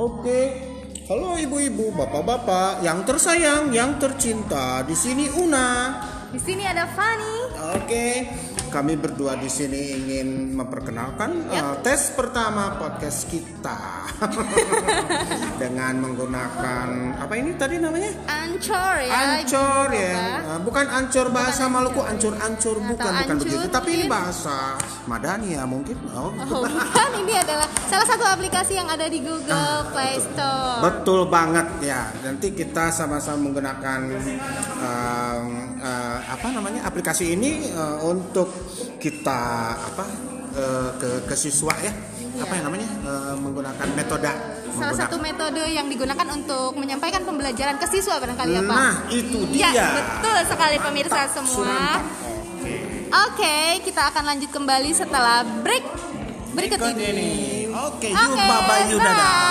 Oke. Halo ibu-ibu, bapak-bapak yang tersayang, yang tercinta. Di sini Una. Di sini ada Fanny. Oke. Kami berdua di sini ingin memperkenalkan uh, tes pertama podcast kita dengan menggunakan apa ini tadi namanya? Ancor ya. Ya. Uh, bukan ancor bahasa Maluku, ancur-ancur bukan bukan ancur, begitu, tapi ini bahasa Madania mungkin. Oh, Oh, bukan. Ini adalah salah satu aplikasi yang ada di Google Play Store. Betul banget ya. Nanti kita sama-sama menggunakan um, uh, apa namanya aplikasi ini uh, untuk kita apa uh, ke ke siswa ya. Apa yang namanya Uh, menggunakan metode. Salah menggunakan- satu metode yang digunakan untuk menyampaikan pembelajaran ke siswa barangkali ya Pak. Nah itu dia. Ya, betul sekali pemirsa semua. Oke. Oke, kita akan lanjut kembali setelah break berikut Berikut ini. ini. Oke, Oke, yuk bye bye dadah.